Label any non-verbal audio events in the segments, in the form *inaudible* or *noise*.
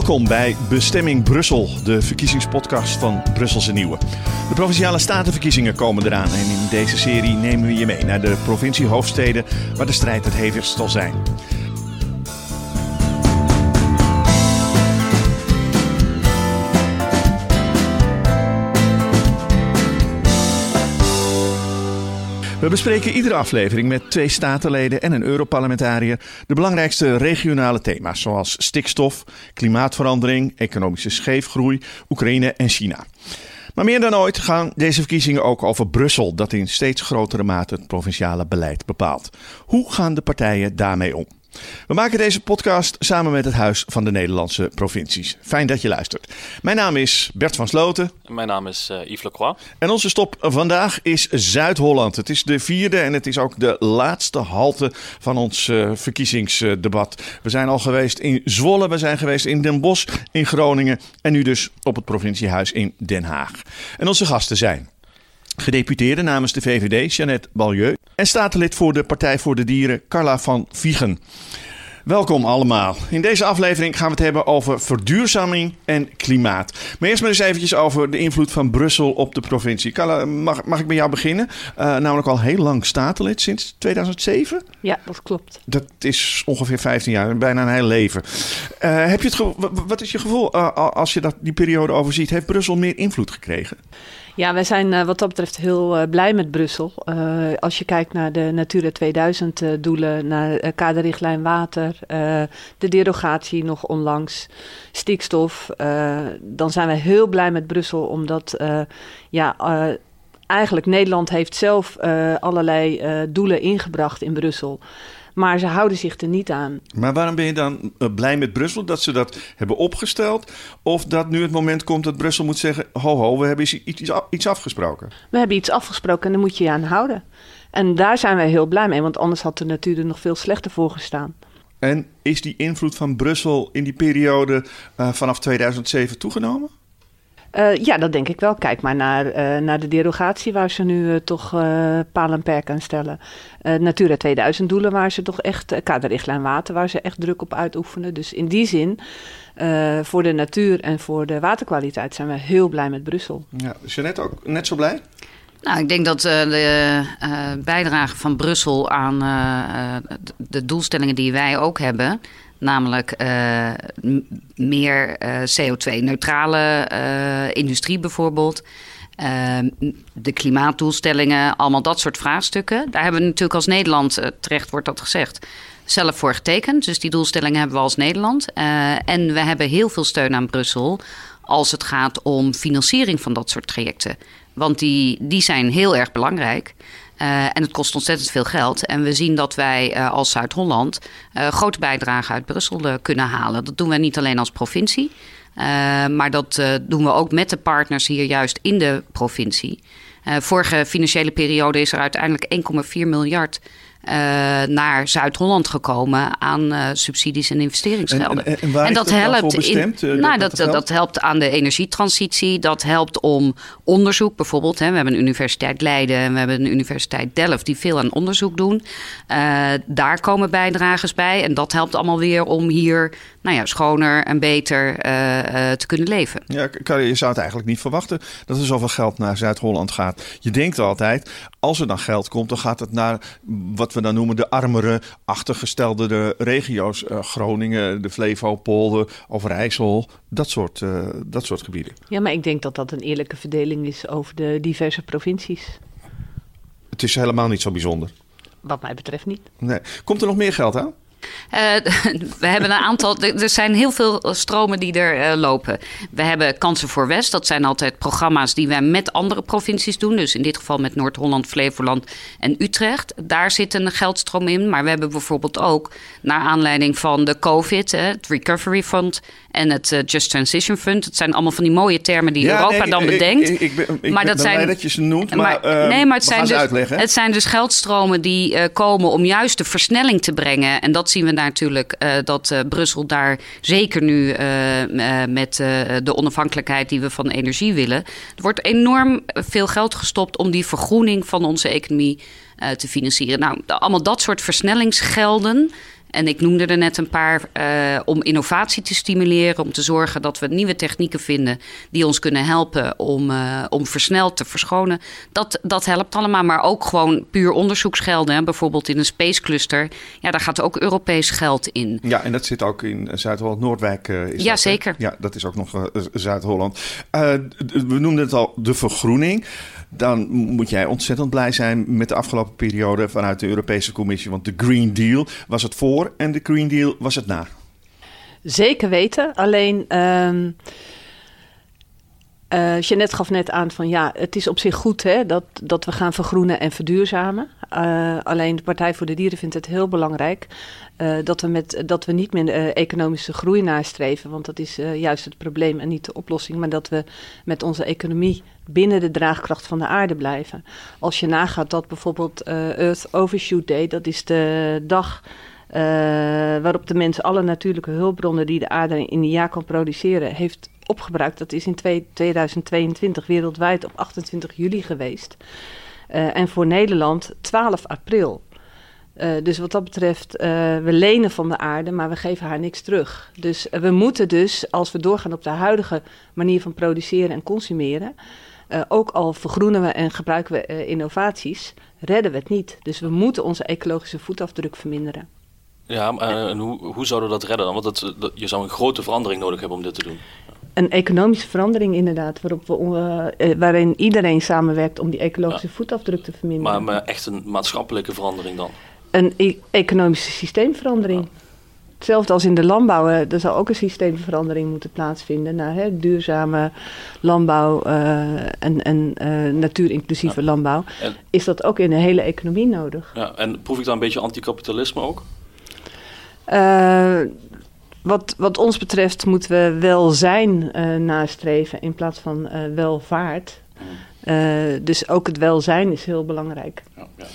Welkom bij Bestemming Brussel, de verkiezingspodcast van Brusselse Nieuwe. De provinciale statenverkiezingen komen eraan en in deze serie nemen we je mee naar de provinciehoofdsteden waar de strijd het hevigst zal zijn. We bespreken iedere aflevering met twee statenleden en een Europarlementariër de belangrijkste regionale thema's, zoals stikstof, klimaatverandering, economische scheefgroei, Oekraïne en China. Maar meer dan ooit gaan deze verkiezingen ook over Brussel, dat in steeds grotere mate het provinciale beleid bepaalt. Hoe gaan de partijen daarmee om? We maken deze podcast samen met het Huis van de Nederlandse Provincies. Fijn dat je luistert. Mijn naam is Bert van Sloten. Mijn naam is uh, Yves Lacroix. En onze stop vandaag is Zuid-Holland. Het is de vierde en het is ook de laatste halte van ons uh, verkiezingsdebat. We zijn al geweest in Zwolle, we zijn geweest in Den Bosch, in Groningen en nu dus op het provinciehuis in Den Haag. En onze gasten zijn gedeputeerde namens de VVD, Jeannette Balieu. En statenlid voor de Partij voor de Dieren, Carla van Viegen. Welkom allemaal. In deze aflevering gaan we het hebben over verduurzaming en klimaat. Maar eerst maar eens eventjes over de invloed van Brussel op de provincie. Carla, mag, mag ik met jou beginnen? Uh, namelijk al heel lang statenlid, sinds 2007? Ja, dat klopt. Dat is ongeveer 15 jaar, bijna een heel leven. Uh, heb je het wat is je gevoel uh, als je dat, die periode overziet? Heeft Brussel meer invloed gekregen? Ja, wij zijn uh, wat dat betreft heel uh, blij met Brussel. Uh, als je kijkt naar de Natura 2000 doelen, naar kaderrichtlijn water, de derogatie nog onlangs, stikstof, dan zijn wij heel blij met Brussel, omdat ja, eigenlijk Nederland heeft zelf allerlei doelen ingebracht in Brussel. Maar ze houden zich er niet aan. Maar waarom ben je dan eh, blij met Brussel dat ze dat hebben opgesteld? Of dat nu het moment komt dat Brussel moet zeggen: ho, ho, we hebben iets, iets afgesproken? We hebben iets afgesproken en daar moet je je aan houden. En daar zijn wij heel blij mee, want anders had de natuur er nog veel slechter voor gestaan. En is die invloed van Brussel in die periode uh, vanaf 2007 toegenomen? Uh, ja, dat denk ik wel. Kijk maar naar, uh, naar de derogatie waar ze nu uh, toch paal en perk aan stellen. Natura 2000 doelen waar ze toch echt, kaderrichtlijn water waar ze echt druk op uitoefenen. Dus in die zin, voor de natuur en voor de waterkwaliteit zijn we heel blij met Brussel. Ja, is je net ook net zo blij? Nou, ik denk dat uh, de uh, bijdrage van Brussel aan uh, de doelstellingen die wij ook hebben, Namelijk uh, meer uh, CO2-neutrale uh, industrie bijvoorbeeld. de klimaatdoelstellingen, allemaal dat soort vraagstukken. Daar hebben we natuurlijk als Nederland, terecht wordt dat gezegd, zelf voor getekend. Dus die doelstellingen hebben we als Nederland. en we hebben heel veel steun aan Brussel als het gaat om financiering van dat soort trajecten. Want die, die zijn heel erg belangrijk. Uh, en het kost ontzettend veel geld. En we zien dat wij uh, als Zuid-Holland uh, grote bijdragen uit Brussel kunnen halen. Dat doen wij niet alleen als provincie. maar dat doen we ook met de partners hier juist in de provincie. vorige financiële periode is er uiteindelijk 1,4 miljard uh, naar Zuid-Holland gekomen aan uh, subsidies en investeringsgelden. En, en, en, en dat, dat helpt bestemd, in, nou, dat, dat, dat, helpt aan de energietransitie. Dat helpt om onderzoek bijvoorbeeld. Hè. We hebben een universiteit Leiden en we hebben een universiteit Delft die veel aan onderzoek doen. daar komen bijdragers bij. En dat helpt allemaal weer om hier nou ja, schoner en beter te kunnen leven. Ja, je zou het eigenlijk niet verwachten dat er zoveel geld naar Zuid-Holland gaat. Je denkt altijd, als er dan geld komt, dan gaat het naar wat wat we dan noemen de armere, achtergestelde de regio's. Uh, Groningen, de Flevopolder, Overijssel, dat soort, uh, dat soort gebieden. Ja, maar ik denk dat dat een eerlijke verdeling is over de diverse provincies. Het is helemaal niet zo bijzonder. Wat mij betreft niet. Nee. Komt er nog meer geld aan? Uh, *laughs* we hebben een aantal. Er zijn heel veel stromen die er uh, lopen. We hebben Kansen voor West. Dat zijn altijd programma's die wij met andere provincies doen. Dus in dit geval met Noord-Holland, Flevoland en Utrecht. Daar zit een geldstroom in. Maar we hebben bijvoorbeeld ook, naar aanleiding van de COVID, het Recovery Fund en het uh, Just Transition Fund. Het zijn allemaal van die mooie termen die Europa nee, dan bedenkt. Ik, ik, ik, ik maar dat zijn, dat je ze noemt, maar, maar nee, maar het zijn, dus, het zijn dus geldstromen die komen om juist de versnelling te brengen. En dat zien we daar natuurlijk uh, dat Brussel daar zeker nu met de onafhankelijkheid die we van energie willen. Er wordt enorm veel geld gestopt om die vergroening van onze economie te financieren. Nou, allemaal dat soort versnellingsgelden En ik noemde er net een paar uh, om innovatie te stimuleren, om te zorgen dat we nieuwe technieken vinden die ons kunnen helpen om, uh, om versneld te verschonen. Dat, dat helpt allemaal, maar ook gewoon puur onderzoeksgelden. Hè. Bijvoorbeeld in een space cluster, ja, daar gaat ook Europees geld in. Ja, en dat zit ook in Zuid-Holland-Noordwijk. Uh, ja, dat, zeker. Ja, dat is ook nog Zuid-Holland. we noemden het al, de vergroening dan moet jij ontzettend blij zijn met de afgelopen periode vanuit de Europese Commissie. Want de Green Deal was het voor en de Green Deal was het na. Zeker weten. Alleen. Uh, uh, Jeannette gaf net aan van ja, het is op zich goed hè, dat, dat we gaan vergroenen en verduurzamen. Uh, alleen de Partij voor de Dieren vindt het heel belangrijk uh, dat, we met, dat we niet meer economische groei nastreven. Want dat is juist het probleem en niet de oplossing. Maar dat we met onze economie binnen de draagkracht van de aarde blijven. Als je nagaat dat bijvoorbeeld Earth Overshoot Day, dat is de dag waarop de mens alle natuurlijke hulpbronnen die de aarde in een jaar kan produceren, heeft opgebruikt. Dat is in 2022 wereldwijd op 28 juli geweest. Uh, en voor Nederland 12 april. Uh, dus wat dat betreft, uh, we lenen van de aarde, maar we geven haar niks terug. Dus we moeten dus, als we doorgaan op de huidige manier van produceren en consumeren, ook al vergroenen we en gebruiken we innovaties, redden we het niet. Dus we moeten onze ecologische voetafdruk verminderen. Ja, en hoe, hoe zouden we dat redden dan? Want je zou een grote verandering nodig hebben om dit te doen een economische verandering inderdaad, waarop we, uh, waarin iedereen samenwerkt om die ecologische voetafdruk te verminderen. Maar, maar, echt een maatschappelijke verandering dan? Een e economische systeemverandering. Hetzelfde als in de landbouw, er zal ook een systeemverandering moeten plaatsvinden naar hè, duurzame landbouw uh, en, en uh, natuurinclusieve landbouw. En, is dat ook in de hele economie nodig? Ja, en proef ik daar een beetje anticapitalisme ook? Wat, wat ons betreft moeten we welzijn uh, nastreven in plaats van uh, welvaart. Uh, dus ook het welzijn is heel belangrijk. Ja, ja.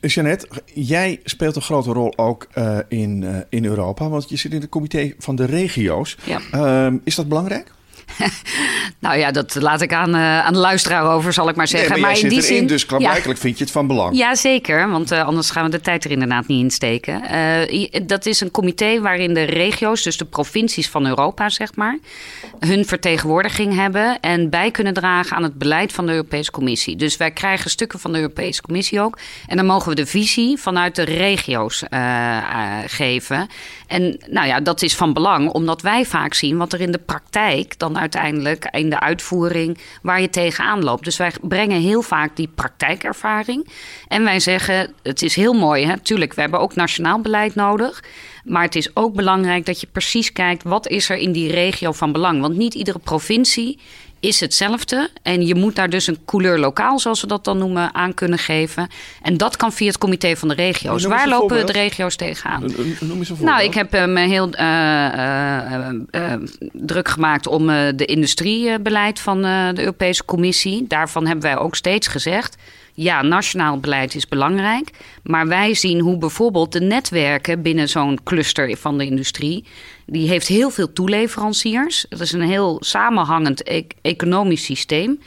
Jeannette, jij speelt een grote rol ook in, in Europa, want je zit in het comité van de regio's. Ja. Ehm, is dat belangrijk? *laughs* nou ja, dat laat ik aan, uh, aan de luisteraar over, zal ik maar zeggen. Nee, maar, maar in die erin, zin, dus klaarblijkelijk vind je het van belang. Ja, zeker. Want uh, anders gaan we de tijd er inderdaad niet in steken. Uh, dat is een comité waarin de regio's, dus de provincies van Europa, zeg maar, hun vertegenwoordiging hebben en bij kunnen dragen aan het beleid van de Europese Commissie. Dus wij krijgen stukken van de Europese Commissie ook. En dan mogen we de visie vanuit de regio's geven. En nou ja, dat is van belang, omdat wij vaak zien wat er in de praktijk dan uiteindelijk in de uitvoering waar je tegenaan loopt. Dus wij brengen heel vaak die praktijkervaring. En wij zeggen, het is heel mooi, hè? tuurlijk, we hebben ook nationaal beleid nodig. Maar het is ook belangrijk dat je precies kijkt wat is er in die regio van belang. Want niet iedere provincie is hetzelfde. En je moet daar dus een couleur lokaal, zoals we dat dan noemen, aan kunnen geven. En dat kan via het comité van de regio's. Waar lopen de regio's tegenaan? Noem eens een nou, ik heb me heel uh, uh, druk gemaakt om de industriebeleid van de Europese Commissie. Daarvan hebben wij ook steeds gezegd ja, nationaal beleid is belangrijk. Maar wij zien hoe bijvoorbeeld de netwerken binnen zo'n cluster van de industrie. Die heeft heel veel toeleveranciers. Het is een heel samenhangend e economisch systeem.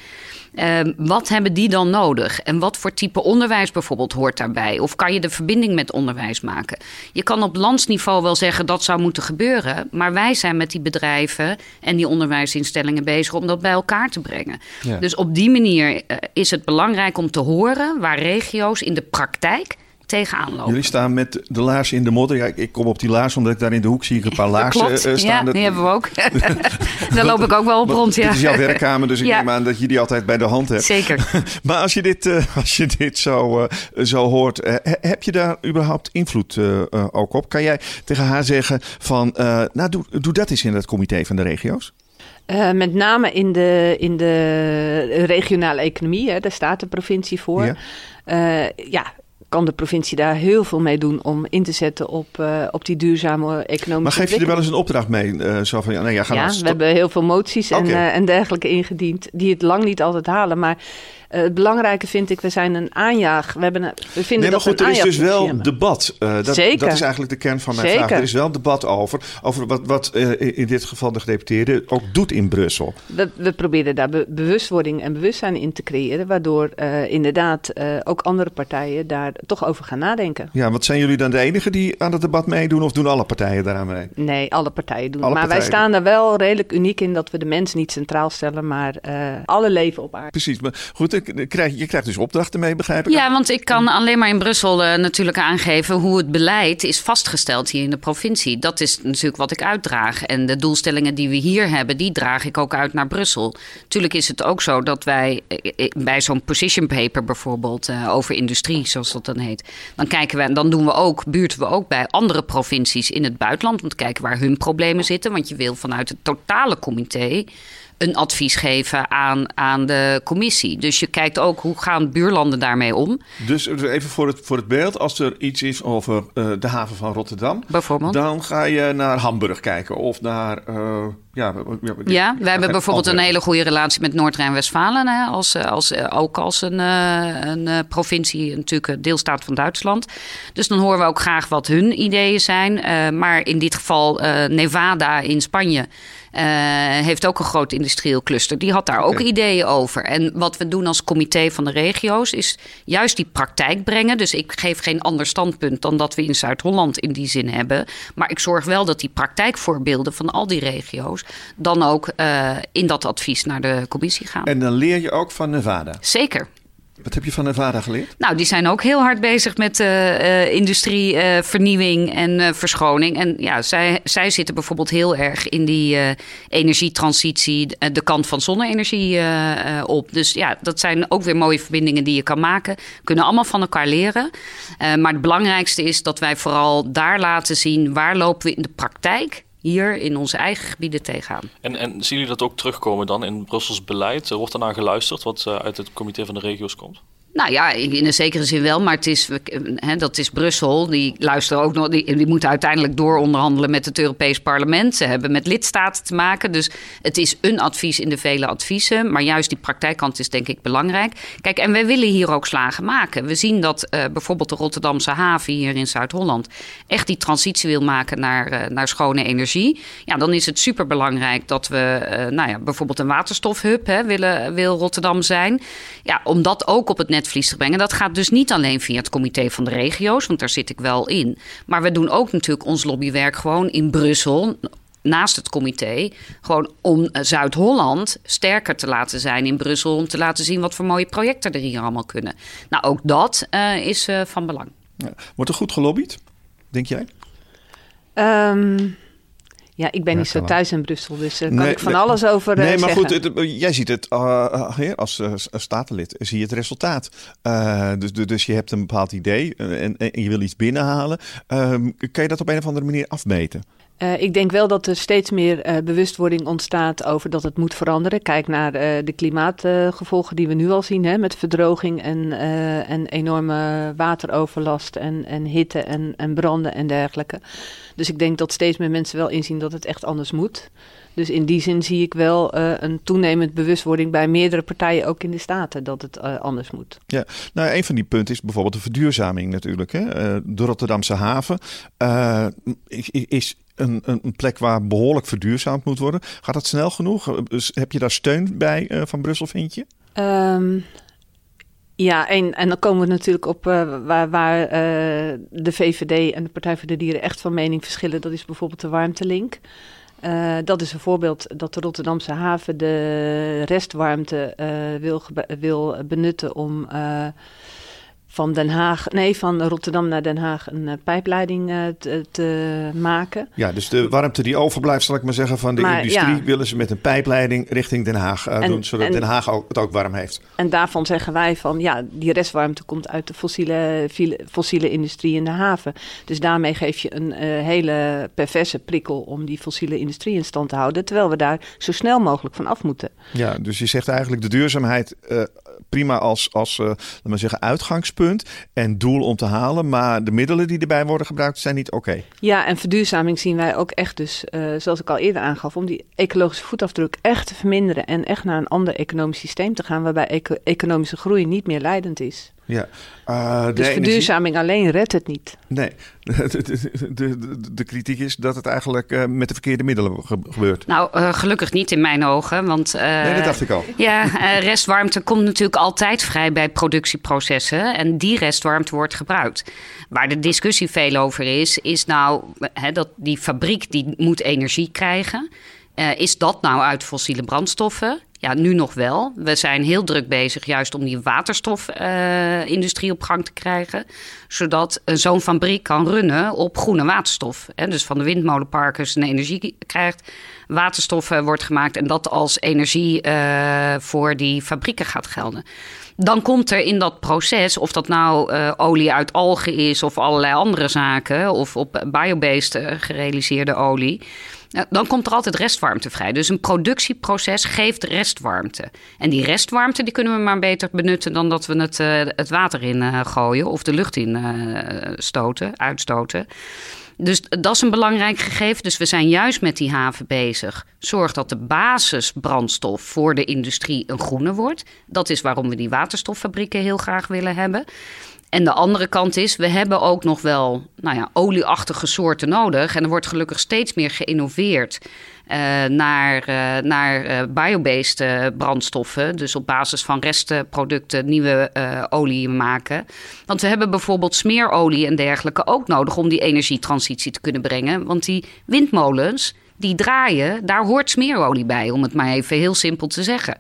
Uh, wat hebben die dan nodig? En wat voor type onderwijs bijvoorbeeld hoort daarbij? Of kan je de verbinding met onderwijs maken? Je kan op landsniveau wel zeggen dat zou moeten gebeuren. Maar wij zijn met die bedrijven en die onderwijsinstellingen bezig om dat bij elkaar te brengen. Ja. Dus op die manier uh, is het belangrijk om te horen waar regio's in de praktijk tegenaan lopen. Jullie staan met de laars in de modder. Ja, ik kom op die laars omdat ik daar in de hoek zie ik een paar *laughs* laarzen uh, staan. Ja, die hebben we ook. *laughs* daar loop ik ook wel op rond, ja. Dit is jouw werkkamer, dus ik ja. neem aan dat je die altijd bij de hand hebt. Zeker. *laughs* maar als je dit, uh, als je dit zo, uh, zo hoort, heb je daar überhaupt invloed ook op? Kan jij tegen haar zeggen van, nou doe, doe dat eens in het comité van de regio's? Uh, met name in de, in de regionale economie, hè, daar staat de provincie voor. Ja, uh, ja kan de provincie daar heel veel mee doen om in te zetten op, uh, op die duurzame economische Maar geef je er wel eens een opdracht mee? Uh, zo van, ja, nee, ja, ja we hebben heel veel moties en, okay. uh, en dergelijke ingediend... die het lang niet altijd halen. Maar uh, het belangrijke vind ik, we zijn een aanjaag. We, hebben een, we vinden nee, maar goed, er is dus wel debat. Uh, dat, Zeker. dat is eigenlijk de kern van mijn Zeker. vraag. Er is wel debat over, over wat, wat uh, in dit geval de gedeputeerde ook doet in Brussel. We, we proberen daar be bewustwording en bewustzijn in te creëren, waardoor inderdaad ook andere partijen daar toch over gaan nadenken. Ja, wat zijn jullie dan de enige die aan het debat meedoen of doen alle partijen daaraan mee? Nee, alle partijen doen Alle Maar wij staan er wel redelijk uniek in dat we de mens niet centraal stellen, maar eh, alle leven op aarde. Precies, maar goed, krijg, je krijgt dus opdrachten mee, begrijp ik? Ja, want ik kan alleen maar in Brussel eh, natuurlijk aangeven hoe het beleid is vastgesteld hier in de provincie. Dat is natuurlijk wat ik uitdraag. En de doelstellingen die we hier hebben, die draag ik ook uit naar Brussel. Tuurlijk is het ook zo dat wij eh, eh, bij zo'n position paper bijvoorbeeld eh, over industrie, zoals dat dan heet, dan kijken we en dan doen we ook, buurten we ook bij andere provincies in het buitenland om te kijken waar hun problemen zitten. Want je wil vanuit het totale comité een advies geven aan, aan de commissie. Dus je kijkt ook hoe gaan buurlanden daarmee om, Dus even voor het, voor het beeld, als er iets is over eh, de haven van Rotterdam, bijvoorbeeld. dan ga je naar Hamburg kijken of naar... eh, ja, ja, hebben bijvoorbeeld een hele goede relatie met Noord-Rijn-Westfalen. Als, eh, als, ook als een, een provincie, natuurlijk een deelstaat van Duitsland. Dus dan horen we ook graag wat hun ideeën zijn. Maar in dit geval Nevada in Spanje. Eh, heeft ook een groot industrieel cluster. Die had daar ook ideeën over. En wat we doen als comité van de regio's is juist die praktijk brengen. Dus ik geef geen ander standpunt dan dat we in Zuid-Holland in die zin hebben. Maar ik zorg wel dat die praktijkvoorbeelden van al die regio's dan ook eh, in dat advies naar de commissie gaan. En dan leer je ook van Nevada. Zeker. Wat heb je van Nevada geleerd? Nou, die zijn ook heel hard bezig met uh, industrievernieuwing uh, en verschoning. En ja, zij, zij zitten bijvoorbeeld heel erg in die energietransitie, de kant van zonne-energie op. Dus ja, dat zijn ook weer mooie verbindingen die je kan maken. Kunnen allemaal van elkaar leren. Maar het belangrijkste is dat wij vooral daar laten zien waar lopen we in de praktijk hier in onze eigen gebieden tegenaan. En, en zien jullie dat ook terugkomen dan in Brussels beleid? Wordt naar geluisterd wat uh, uit het comité van de regio's komt? Nou ja, in een zekere zin wel, maar het is, hè, dat is Brussel. Die luisteren ook nog, die, die moeten uiteindelijk door onderhandelen met het Europees Parlement. Ze hebben met lidstaten te maken. Dus het is een advies in de vele adviezen. Maar juist die praktijkkant is denk ik belangrijk. Kijk, en wij willen hier ook slagen maken. We zien dat uh, bijvoorbeeld de Rotterdamse haven hier in Zuid-Holland echt die transitie wil maken naar, uh, naar schone energie. Ja, dan is het superbelangrijk dat we, uh, nou ja, bijvoorbeeld een waterstofhub hè, willen, wil Rotterdam zijn. Ja, om dat ook op het net netvlies te brengen. Dat gaat dus niet alleen via het comité van de regio's, want daar zit ik wel in. Maar we doen ook natuurlijk ons lobbywerk gewoon in Brussel naast het comité, gewoon om Zuid-Holland sterker te laten zijn in Brussel, om te laten zien wat voor mooie projecten er hier allemaal kunnen. Nou, ook dat uh, is uh, van belang. Ja. Wordt er goed gelobbyd, denk jij? Um, ja, ik ben ja, niet zo thuis in Brussel, dus daar kan nee, ik van nee, alles over uh, Nee, maar zeggen. goed, het, jij ziet het uh, als uh, statenlid, zie je het resultaat. Uh, dus, dus je hebt een bepaald idee en, en je wil iets binnenhalen. kan je dat op een of andere manier afmeten? Uh, ik denk wel dat er steeds meer uh, bewustwording ontstaat over dat het moet veranderen. Kijk naar uh, de klimaatgevolgen die we nu al zien, hè, met verdroging en, en enorme wateroverlast en, en hitte en, en branden en dergelijke. Dus ik denk dat steeds meer mensen wel inzien dat het echt anders moet. Dus in die zin zie ik wel een toenemend bewustwording bij meerdere partijen, ook in de Staten, dat het anders moet. Ja, nou, een van die punten is bijvoorbeeld de verduurzaming natuurlijk. Hè. de Rotterdamse haven is een, een, plek waar behoorlijk verduurzaamd moet worden. Gaat dat snel genoeg? Heb je daar steun bij uh, van Brussel, vind je? Um, ja, en, en dan komen we natuurlijk op uh, waar, waar uh, de VVD en de Partij voor de Dieren echt van mening verschillen. Dat is bijvoorbeeld de warmtelink. Dat is een voorbeeld dat de Rotterdamse haven de restwarmte wil, wil benutten om van Den Haag, nee, van Rotterdam naar Den Haag een uh, pijpleiding uh, te, te, maken. Ja, dus de warmte die overblijft, zal ik maar zeggen, van de maar, industrie ja. willen ze met een pijpleiding richting Den Haag uh, en, doen, zodat en, Den Haag ook, het ook warm heeft. En daarvan zeggen wij van, ja, die restwarmte komt uit de fossiele, fossiele industrie in de haven. Dus daarmee geef je een hele perverse prikkel om die fossiele industrie in stand te houden, terwijl we daar zo snel mogelijk van af moeten. Ja, dus je zegt eigenlijk de duurzaamheid prima als, als uh, we zeggen, uitgangspunt en doel om te halen. Maar de middelen die erbij worden gebruikt zijn niet oké. Ja, en verduurzaming zien wij ook echt dus, uh, zoals ik al eerder aangaf, om die ecologische voetafdruk echt te verminderen en echt naar een ander economisch systeem te gaan waarbij eco economische groei niet meer leidend is. Ja. Uh, dus verduurzaming alleen redt het niet. Nee, *laughs* de, de, de, de, kritiek is dat het eigenlijk uh, met de verkeerde middelen gebeurt. Nou, uh, gelukkig niet in mijn ogen. Want, nee, dat dacht ik al. Ja, restwarmte komt natuurlijk altijd vrij bij productieprocessen. En die restwarmte wordt gebruikt. Waar de discussie veel over is, is nou hè, dat die fabriek die moet energie krijgen. is dat nou uit fossiele brandstoffen? Ja, nu nog wel. We zijn heel druk bezig juist om die waterstofindustrie uh, op gang te krijgen. Zodat zo'n fabriek kan runnen op groene waterstof. Hè? Dus van de windmolenparken zijn energie krijgt, waterstof uh, wordt gemaakt... en dat als energie uh, voor die fabrieken gaat gelden. Dan komt er in dat proces, of dat nou olie uit algen is... of allerlei andere zaken, of op biobased gerealiseerde olie dan komt er altijd restwarmte vrij. Dus een productieproces geeft restwarmte. En die restwarmte die kunnen we maar beter benutten dan dat we het, uh, het water in uh, gooien of de lucht in uh, stoten, uitstoten. Dus dat is een belangrijk gegeven. Dus we zijn juist met die haven bezig. Zorg dat de basisbrandstof voor de industrie een groene wordt. Dat is waarom we die waterstoffabrieken heel graag willen hebben. En de andere kant is, we hebben ook nog wel nou ja, olieachtige soorten nodig. En er wordt gelukkig steeds meer geïnnoveerd uh, naar, uh, naar uh, biobased brandstoffen. Dus op basis van restproducten nieuwe olie maken. Want we hebben bijvoorbeeld smeerolie en dergelijke ook nodig om die energietransitie te kunnen brengen. Want die windmolens die draaien, daar hoort smeerolie bij, om het maar even heel simpel te zeggen.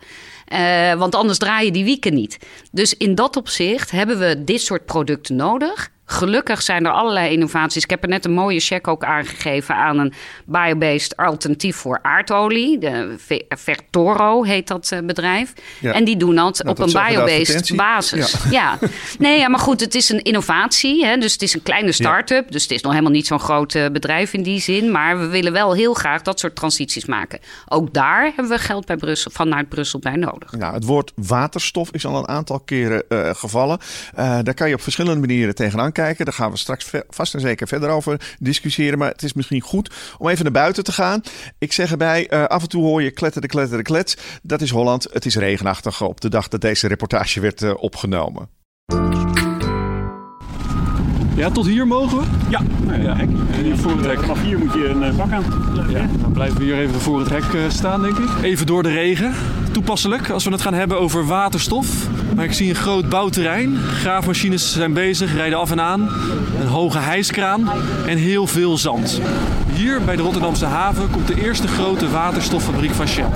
Uh, want anders draaien die wieken niet. Dus in dat opzicht hebben we dit soort producten nodig. Gelukkig zijn er allerlei innovaties. Ik heb er net een mooie check ook aangegeven aan een biobased alternatief voor aardolie. De Vertoro heet dat eh, bedrijf. En die doen dat nou, op een biobased basis. Ja. nee, ja, maar goed, het is een innovatie. Hè? Dus het is een kleine start-up. Dus het is nog helemaal niet zo'n groot uh, bedrijf in die zin. Maar we willen wel heel graag dat soort transities maken. Ook daar hebben we geld bij Brussel, vanuit Brussel bij nodig. Nou, het woord waterstof is al een aantal keren uh, gevallen. daar kan je op verschillende manieren tegenaan kijken. Daar gaan we straks vast en zeker verder over discussiëren. Maar het is misschien goed om even naar buiten te gaan. Ik zeg erbij, uh, af en toe hoor je kletteren, kletteren, klets. Dat is Holland. Het is regenachtig op de dag dat deze reportage werd uh, opgenomen. Ja, tot hier mogen we? Ja, nou ja, hek. Hier voor het hek. Vanaf hier moet je een uh, bak aan. Ja, dan blijven we hier even voor het hek staan, denk ik. Even door de regen. Toepasselijk als we het gaan hebben over waterstof. Maar ik zie een groot bouwterrein. Graafmachines zijn bezig, rijden af en aan. Een hoge hijskraan en heel veel zand. Hier bij de Rotterdamse haven komt de eerste grote waterstoffabriek van Shell.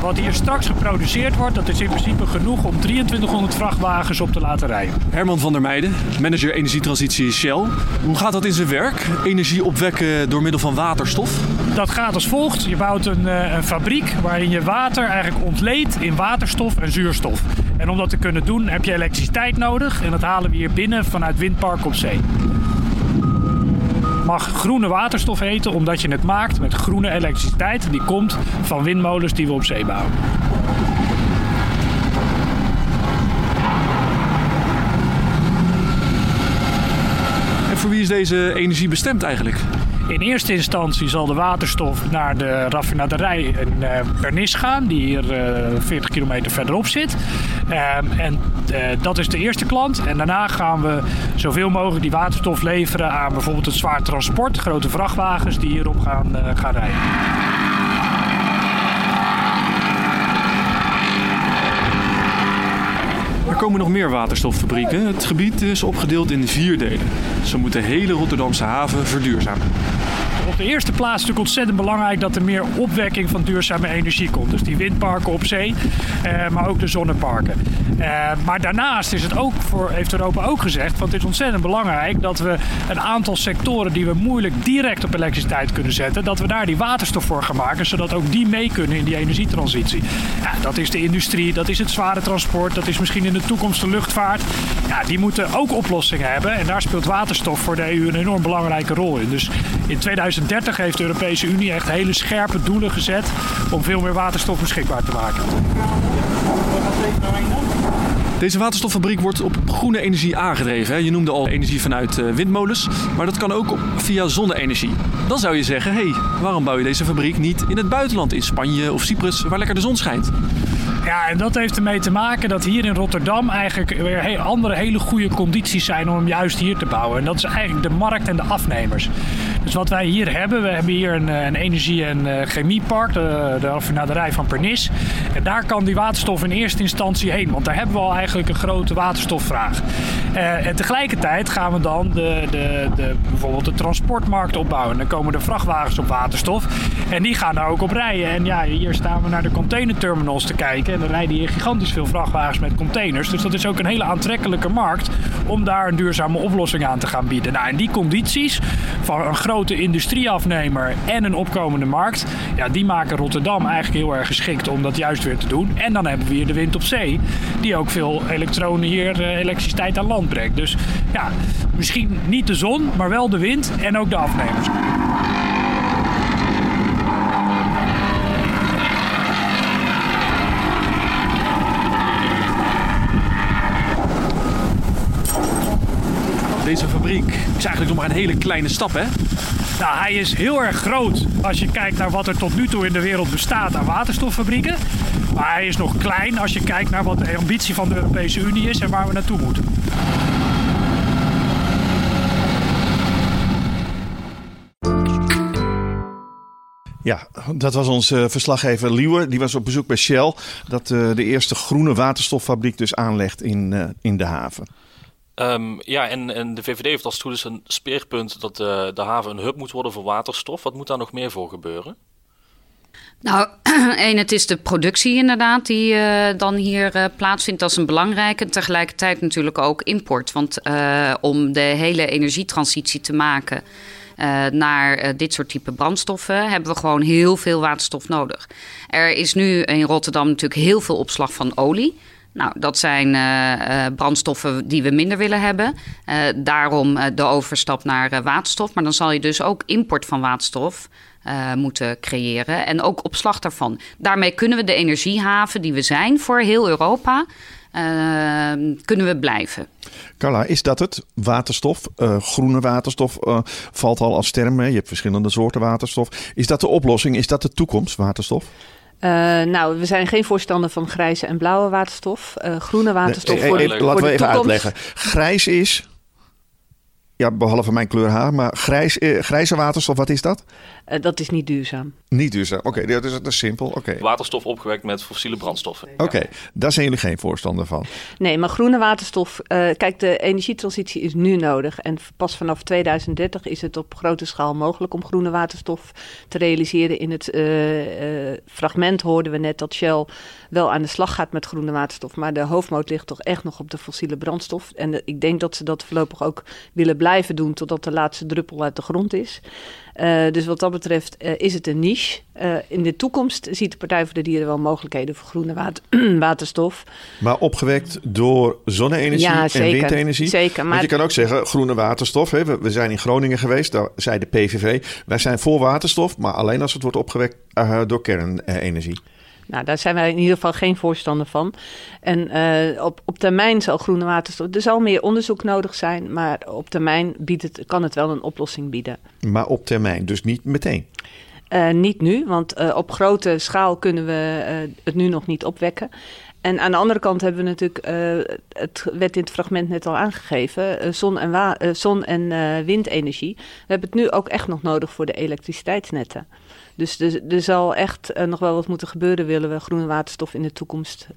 Wat hier straks geproduceerd wordt, dat is in principe genoeg om 2300 vrachtwagens op te laten rijden. Herman van der Meijden, manager energietransitie Shell. Hoe gaat dat in zijn werk? Energie opwekken door middel van waterstof? Dat gaat als volgt. Je bouwt een, eh, een fabriek waarin je water eigenlijk ontleedt in waterstof en zuurstof. En om dat te kunnen doen heb je elektriciteit nodig en dat halen we hier binnen vanuit windpark op zee mag groene waterstof heten omdat je het maakt met groene elektriciteit die komt van windmolens die we op zee bouwen. En voor wie is deze energie bestemd eigenlijk? In eerste instantie zal de waterstof naar de raffinaderij in uh, Pernis gaan, die hier uh, eh, 40 kilometer verderop zit. Uh, en uh, dat is de eerste klant. En daarna gaan we zoveel mogelijk die waterstof leveren aan bijvoorbeeld het zwaar transport, grote vrachtwagens die hierop gaan, gaan rijden. Komen nog meer waterstoffabrieken. Het gebied is opgedeeld in vier delen. Zo moet de hele Rotterdamse haven verduurzamen. Op de eerste plaats is het ontzettend belangrijk dat er meer opwekking van duurzame energie komt. Dus die windparken op zee, eh, maar ook de zonneparken. Eh, maar daarnaast is het ook voor, heeft Europa ook gezegd, want het is ontzettend belangrijk dat we een aantal sectoren die we moeilijk direct op elektriciteit kunnen zetten, dat we daar die waterstof voor gaan maken, zodat ook die mee kunnen in die energietransitie. Dat is de industrie, dat is het zware transport, dat is misschien in de toekomst de luchtvaart. Ja, die moeten ook oplossingen hebben en daar speelt waterstof voor de EU een enorm belangrijke rol in. Dus in 2030 heeft de Europese Unie echt hele scherpe doelen gezet om veel meer waterstof beschikbaar te maken. Deze waterstoffabriek wordt op groene energie aangedreven. Je noemde al energie vanuit eh, windmolens, maar dat kan ook via zonne-energie. Dan zou je zeggen, hé, hey, waarom bouw je deze fabriek niet in het buitenland, in Spanje of Cyprus, waar lekker de zon schijnt? Ja, en dat heeft ermee te maken dat hier in Rotterdam eigenlijk weer andere hele goede condities zijn om hem juist hier te bouwen. En dat is eigenlijk de markt en de afnemers. Dus wat wij hier hebben, we hebben hier een, een energie- en uh, chemiepark, de, de raffinaderij van Pernis. En daar kan die waterstof in eerste instantie heen, want daar hebben we al eigenlijk een grote waterstofvraag. Uh, en tegelijkertijd gaan we dan de, de, de, bijvoorbeeld de transportmarkt opbouwen. Dan komen de vrachtwagens op waterstof en die gaan daar ook op rijden. En ja, hier staan we naar de containerterminals te kijken. En dan rijden hier gigantisch veel vrachtwagens met containers. Dus dat is ook een hele aantrekkelijke markt om daar een duurzame oplossing aan te gaan bieden. Nou, en die condities van een grote industrieafnemer en een opkomende markt, ja, die maken Rotterdam eigenlijk heel erg geschikt om dat juist weer te doen. En dan hebben we hier de wind op zee, die ook veel elektronen hier, uh, elektriciteit aan land brengt. Dus ja, misschien niet de zon, maar wel de wind en ook de afnemers. Fabriek is eigenlijk nog maar een hele kleine stap, hè? Nou, hij is heel erg groot als je kijkt naar wat er tot nu toe in de wereld bestaat aan waterstoffabrieken. Maar hij is nog klein als je kijkt naar wat de ambitie van de Europese Unie is en waar we naartoe moeten. Ja, dat was onze verslaggever Liewe. Die was op bezoek bij Shell. Dat uh, de eerste groene waterstoffabriek dus aanlegt in, uh, in de haven. Um, ja, en, en de VVD heeft als het is een speerpunt dat de, de haven een hub moet worden voor waterstof. Wat moet daar nog meer voor gebeuren? Nou, *clears throat* één, het is de productie inderdaad die uh, dan hier uh, plaatsvindt. Dat is een belangrijke. Tegelijkertijd natuurlijk ook import. Want uh, om de hele energietransitie te maken naar dit soort type brandstoffen... hebben we gewoon heel veel waterstof nodig. Er is nu in Rotterdam natuurlijk heel veel opslag van olie... Nou, dat zijn uh, brandstoffen die we minder willen hebben. Uh, daarom de overstap naar waterstof. Maar dan zal je dus ook import van waterstof moeten creëren. En ook opslag daarvan. Daarmee kunnen we de energiehaven die we zijn voor heel Europa. kunnen we blijven. Carla, is dat het? Waterstof, groene waterstof valt al als term. Je hebt verschillende soorten waterstof. Is dat de oplossing? Is dat de toekomst, waterstof? Uh, nou, we zijn geen voorstander van grijze en blauwe waterstof. Uh, groene waterstof nee, voor, even, de, Laten we even toekomst. uitleggen. Grijs is... Ja, behalve mijn kleur haar. Maar grijs, eh, grijze waterstof, wat is dat? Uh, dat is niet duurzaam. Niet duurzaam. Oké, okay, dat, is, dat is simpel. Oké. Okay. Waterstof opgewekt met fossiele brandstoffen. Oké, okay, daar zijn jullie geen voorstander van. Nee, maar groene waterstof... Uh, kijk, de energietransitie is nu nodig. En pas vanaf 2030 is het op grote schaal mogelijk... om groene waterstof te realiseren. In het uh, fragment hoorden we net dat Shell wel aan de slag gaat met groene waterstof. Maar de hoofdmoot ligt toch echt nog op de fossiele brandstof. En ik denk dat ze dat voorlopig ook willen blijven doen... totdat de laatste druppel uit de grond is. Uh, dus wat dat betreft uh, is het een niche. Uh, in de toekomst ziet de Partij voor de Dieren wel mogelijkheden voor groene water, *clears throat* waterstof. Maar opgewekt door zonne-energie ja, en windenergie? Zeker. Maar... Want je kan ook zeggen, groene waterstof. Hè? We, we, zijn in Groningen geweest, daar zei de PVV... wij zijn voor waterstof, maar alleen als het wordt opgewekt door kernenergie. Nou, daar zijn wij in ieder geval geen voorstander van. En uh, op, op termijn zal groene waterstof... Er zal meer onderzoek nodig zijn, maar op termijn biedt het, kan het wel een oplossing bieden. Maar op termijn, dus niet meteen? Uh, niet nu, want uh, op grote schaal kunnen we het nu nog niet opwekken. En aan de andere kant hebben we natuurlijk, uh, het werd in het fragment net al aangegeven, uh, zon- en, wa- uh, zon en windenergie. We hebben het nu ook echt nog nodig voor de elektriciteitsnetten. Dus er, er zal echt nog wel wat moeten gebeuren, willen we groene waterstof in de toekomst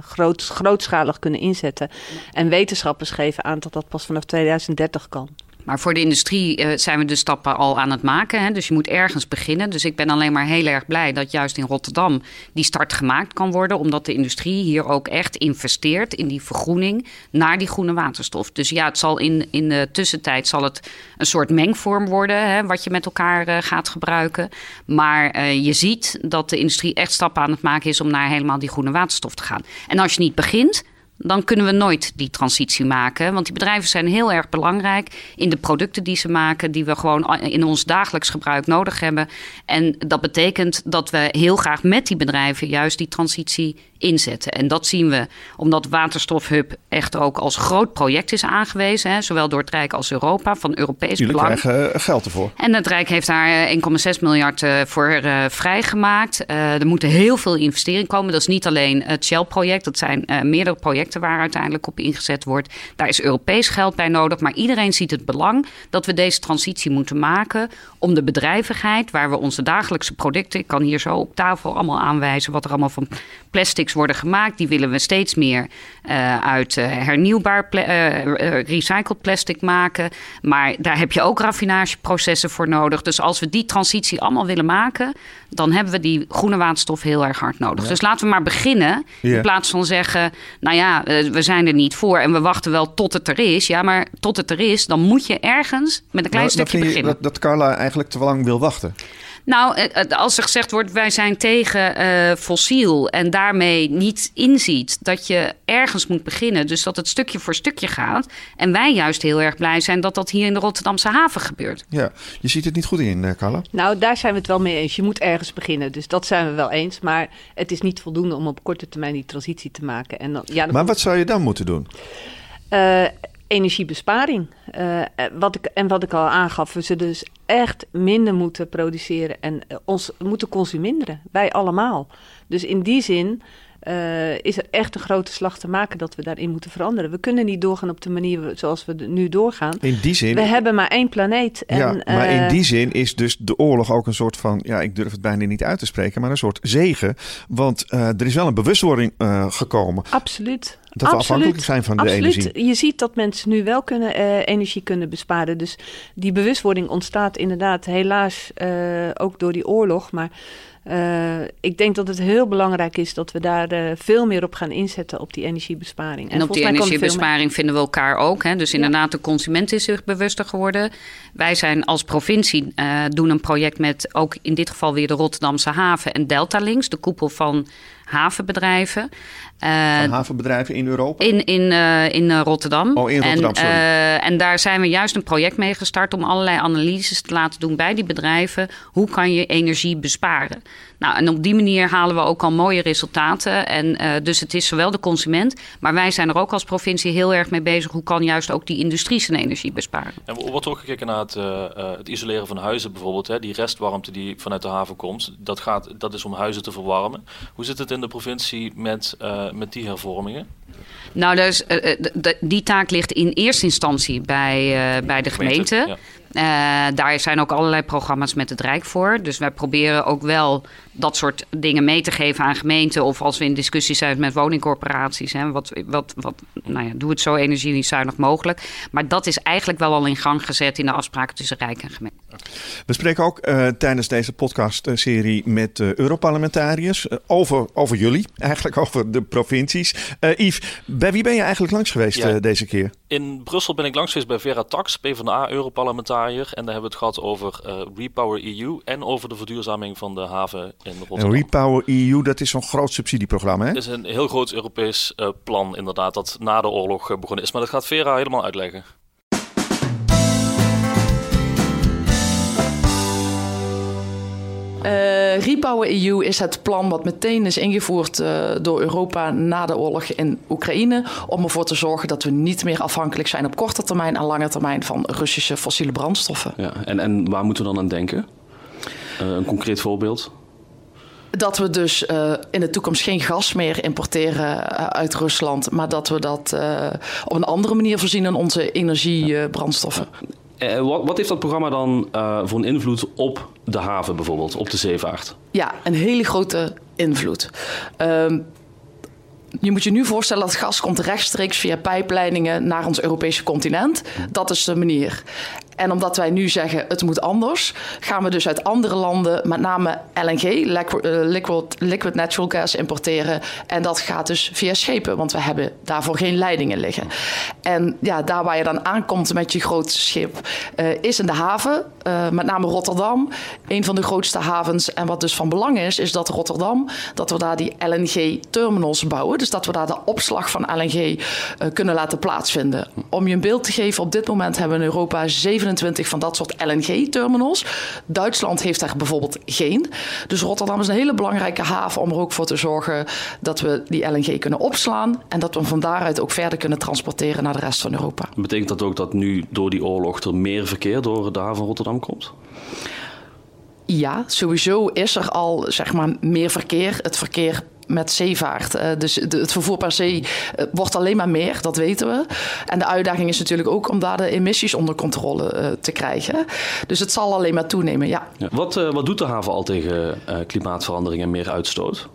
groot, grootschalig kunnen inzetten. En wetenschappers geven aan dat dat pas vanaf 2030 kan. Maar voor de industrie uh, zijn we de stappen al aan het maken. Hè? Dus je moet ergens beginnen. Dus ik ben alleen maar heel erg blij dat juist in Rotterdam die start gemaakt kan worden. Omdat de industrie hier ook echt investeert in die vergroening naar die groene waterstof. Dus ja, het zal in, in de tussentijd zal het een soort mengvorm worden. Hè, wat je met elkaar uh, gaat gebruiken. Maar uh, je ziet dat de industrie echt stappen aan het maken is om naar helemaal die groene waterstof te gaan. En als je niet begint dan kunnen we nooit die transitie maken. Want die bedrijven zijn heel erg belangrijk in de producten die ze maken, die we gewoon in ons dagelijks gebruik nodig hebben. En dat betekent dat we heel graag met die bedrijven juist die transitie inzetten. En dat zien we omdat Waterstofhub echt ook als groot project is aangewezen. Hè, zowel door het Rijk als Europa, van Europees Jullie belang. krijgen eh, geld ervoor. En het Rijk heeft daar eh, 1,6 miljard eh, voor eh, vrijgemaakt. Eh, er moeten heel veel investeringen komen. Dat is niet alleen het Shell-project. Dat zijn eh, meerdere projecten waar uiteindelijk op ingezet wordt. Daar is Europees geld bij nodig. Maar iedereen ziet het belang dat we deze transitie moeten maken. Om de bedrijvigheid, waar we onze dagelijkse producten... ik kan hier zo op tafel allemaal aanwijzen... wat er allemaal van worden gemaakt. Die willen we steeds meer eh, uit eh, hernieuwbaar pla- eh, recycled plastic maken. Maar daar heb je ook raffinageprocessen voor nodig. Dus als we die transitie allemaal willen maken, dan hebben we die groene waterstof heel erg hard nodig. Dus laten we maar beginnen. Ja. In plaats van zeggen, nou ja, we zijn er niet voor en we wachten wel tot het er is. Ja, maar tot het er is, dan moet je ergens met een klein Nou, stukje je beginnen. dat, dat Carla eigenlijk te lang wil wachten. Nou, eh, eh, als er gezegd wordt wij zijn tegen eh, fossiel en daarmee niet inziet dat je ergens moet beginnen, dus dat het stukje voor stukje gaat. En wij juist heel erg blij zijn dat dat hier in de Rotterdamse haven gebeurt. Ja, je ziet het niet goed in, eh, Carla. Nou, daar zijn we het wel mee eens. Je moet ergens beginnen. Dus dat zijn we wel eens. Maar het is niet voldoende om op korte termijn die transitie te maken. En dan, ja, dan Maar wat zou je dan moeten doen? Eh, energiebesparing. Eh, wat ik, en wat ik al aangaf, we zullen dus echt minder moeten produceren en eh, ons moeten consumeren. Wij allemaal. Dus in die zin eh, is er echt een grote slag te maken dat we daarin moeten veranderen. We kunnen niet doorgaan op de manier zoals we nu doorgaan. In die zin. We hebben maar één planeet. En, ja, maar in die zin is dus de oorlog ook een soort van, ja, ik durf het bijna niet uit te spreken, maar een soort zegen. Want er is wel een bewustwording gekomen Absoluut. Dat we afhankelijk zijn van de Absoluut. energie. Je ziet dat mensen nu wel kunnen, eh, energie kunnen besparen. Dus die bewustwording ontstaat inderdaad helaas eh, ook door die oorlog. Maar eh, ik denk dat het heel belangrijk is dat we daar eh, veel meer op gaan inzetten op die energiebesparing. En, op die er energiebesparing vinden we elkaar ook. Hè? Dus Ja. inderdaad, de consument is zich bewuster geworden. Wij zijn als provincie eh, doen een project met ook in dit geval weer de Rotterdamse haven en Delta Links, de koepel van havenbedrijven. Eh, Van havenbedrijven in Europa. in, in, eh, in eh, Rotterdam. Oh, in Rotterdam, en, sorry. eh, en daar zijn we juist een project mee gestart om allerlei analyses te laten doen bij die bedrijven. Hoe kan je energie besparen? Nou, en op die manier halen we ook al mooie resultaten. En eh, dus het is zowel de consument, maar wij zijn er ook als provincie heel erg mee bezig. Hoe kan juist ook die industrie zijn energie besparen? En er wordt ook gekeken naar het, eh, eh, het isoleren van huizen bijvoorbeeld. Hè. Die restwarmte die vanuit de haven komt, dat, gaat, dat is om huizen te verwarmen. Hoe zit het in de provincie met, eh, met die hervormingen? Nou, dus, eh, eh, die taak ligt in eerste instantie bij, eh, bij de gemeente. Ja. Eh, daar zijn ook allerlei programma's met het Rijk voor. Dus wij proberen ook wel dat soort dingen mee te geven aan gemeenten. Of als we in discussie zijn met woningcorporaties. Hè, wat, wat, wat, nou ja, doe het zo energiezuinig mogelijk. Maar dat is eigenlijk wel al in gang gezet in de afspraken tussen Rijk en gemeente. We spreken ook eh, tijdens deze podcastserie met eh, Europarlementariërs over, over jullie, *laughs* eigenlijk over de provincies. Eh Yves, bij wie ben je eigenlijk langs geweest Ja. deze keer? In Brussel ben ik langs geweest bij Vera Tax, PvdA-europarlementariër. En daar hebben we het gehad over eh, Repower EU en over de verduurzaming van de haven in En Rotterdam. Repower EU, dat is zo'n groot subsidieprogramma, hè? Het is een heel groot Europees eh, plan inderdaad dat na de oorlog eh, begonnen is. Maar dat gaat Vera helemaal uitleggen. Eh Repower EU is het plan wat meteen is ingevoerd eh, door Europa na de oorlog in Oekraïne. Om ervoor te zorgen dat we niet meer afhankelijk zijn op korte termijn en lange termijn van Russische fossiele brandstoffen. Ja, en, en waar moeten we dan aan denken? Eh, een concreet voorbeeld? Dat we dus in de toekomst geen gas meer importeren uit Rusland, maar dat we dat op een andere manier voorzien in onze energiebrandstoffen. Eh, wat, wat heeft dat programma dan eh, voor een invloed op de haven bijvoorbeeld, op de zeevaart? Ja, een hele grote invloed. Ehm, je moet je nu voorstellen dat gas komt rechtstreeks via pijpleidingen naar ons Europese continent. Dat is de manier. En omdat wij nu zeggen het moet anders, gaan we dus uit andere landen met name LNG, liquid, eh, liquid, liquid natural gas, importeren. En dat gaat dus via schepen, want we hebben daarvoor geen leidingen liggen. En ja, daar waar je dan aankomt met je grootste schip, eh, is in de haven, eh, met name Rotterdam, een van de grootste havens. En wat dus van belang is, is dat Rotterdam, dat we daar die LNG-terminals bouwen. Dus dat we daar de opslag van LNG kunnen laten plaatsvinden. Om je een beeld te geven, op dit moment hebben we in Europa 27 27 van dat soort LNG-terminals. Duitsland heeft daar bijvoorbeeld geen. Dus Rotterdam is een hele belangrijke haven om er ook voor te zorgen dat we die LNG kunnen opslaan en dat we hem van daaruit ook verder kunnen transporteren naar de rest van Europa. Betekent dat ook dat nu door die oorlog er meer verkeer door de haven Rotterdam komt? Ja, sowieso is er al zeg maar, meer verkeer. Het verkeer met zeevaart. Uh, dus de, het vervoer per zee uh, wordt alleen maar meer, dat weten we. En de uitdaging is natuurlijk ook om daar de emissies onder controle uh, te krijgen. Dus het zal alleen maar toenemen, ja. ja. Wat, wat doet de haven al tegen klimaatverandering en meer uitstoot?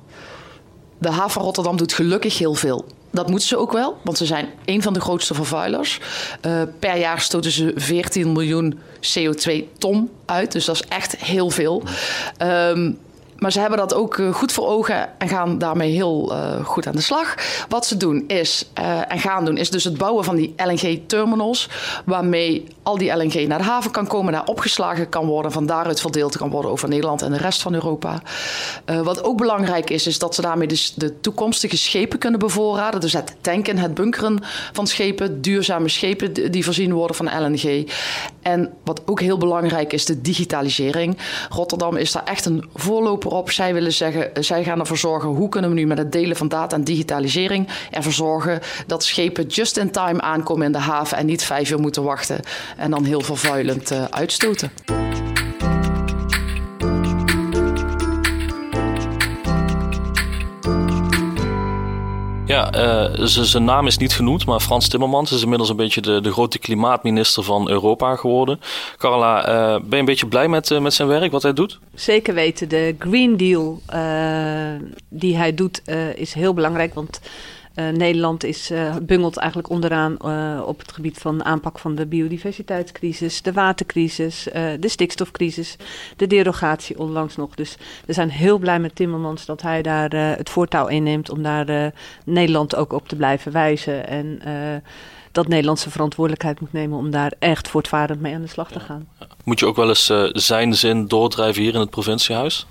De haven Rotterdam doet gelukkig heel veel. Dat moeten ze ook wel, want ze zijn een van de grootste vervuilers. Uh, per jaar stoten ze 14 miljoen CO2-ton uit, dus dat is echt heel veel. Um, maar ze hebben dat ook eh, goed voor ogen en gaan daarmee heel uh, goed aan de slag. Wat ze doen is, uh, en gaan doen, is dus het bouwen van die LNG-terminals. Waarmee al die LNG naar de haven kan komen, daar opgeslagen kan worden. Van daaruit verdeeld kan worden over Nederland en de rest van Europa. wat ook belangrijk is, is dat ze daarmee dus de toekomstige schepen kunnen bevoorraden. Dus het tanken, het bunkeren van schepen, duurzame schepen die voorzien worden van LNG. En wat ook heel belangrijk is, de digitalisering. Rotterdam is daar echt een voorloper Zij willen zeggen, zij gaan ervoor zorgen hoe kunnen we nu met het delen van data en digitalisering ervoor zorgen dat schepen just in time aankomen in de haven en niet vijf uur moeten wachten en dan heel vervuilend uh, uitstoten. Uh, zijn naam is niet genoemd, maar Frans Timmermans is inmiddels een beetje de, de grote klimaatminister van Europa geworden. Carla, uh, ben je een beetje blij met, uh, met zijn werk, wat hij doet? Zeker weten. De Green Deal die hij doet is heel belangrijk, want uh, Nederland is, uh, bungelt eigenlijk onderaan uh, op het gebied van aanpak van de biodiversiteitscrisis, de watercrisis, de stikstofcrisis, de derogatie onlangs nog. Dus we zijn heel blij met Timmermans dat hij daar het voortouw inneemt om daar Nederland ook op te blijven wijzen. En dat Nederland zijn verantwoordelijkheid moet nemen om daar echt voortvarend mee aan de slag te gaan. Moet je ook wel eens zijn zin doordrijven hier in het provinciehuis?